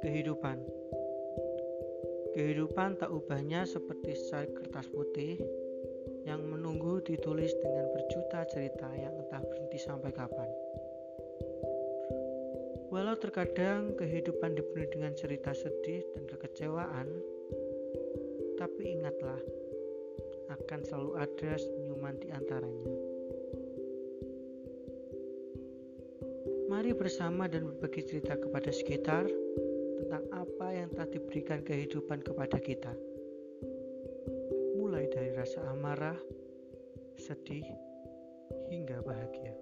Kehidupan Kehidupan tak ubahnya seperti sel kertas putih yang menunggu ditulis dengan berjuta cerita yang entah berhenti sampai kapan. Walau terkadang kehidupan dipenuhi dengan cerita sedih dan kekecewaan, tapi ingatlah, akan selalu ada senyuman di antaranya. Mari bersama dan berbagi cerita kepada sekitar tentang apa yang telah diberikan kehidupan kepada kita. Mulai dari rasa amarah, sedih, hingga bahagia.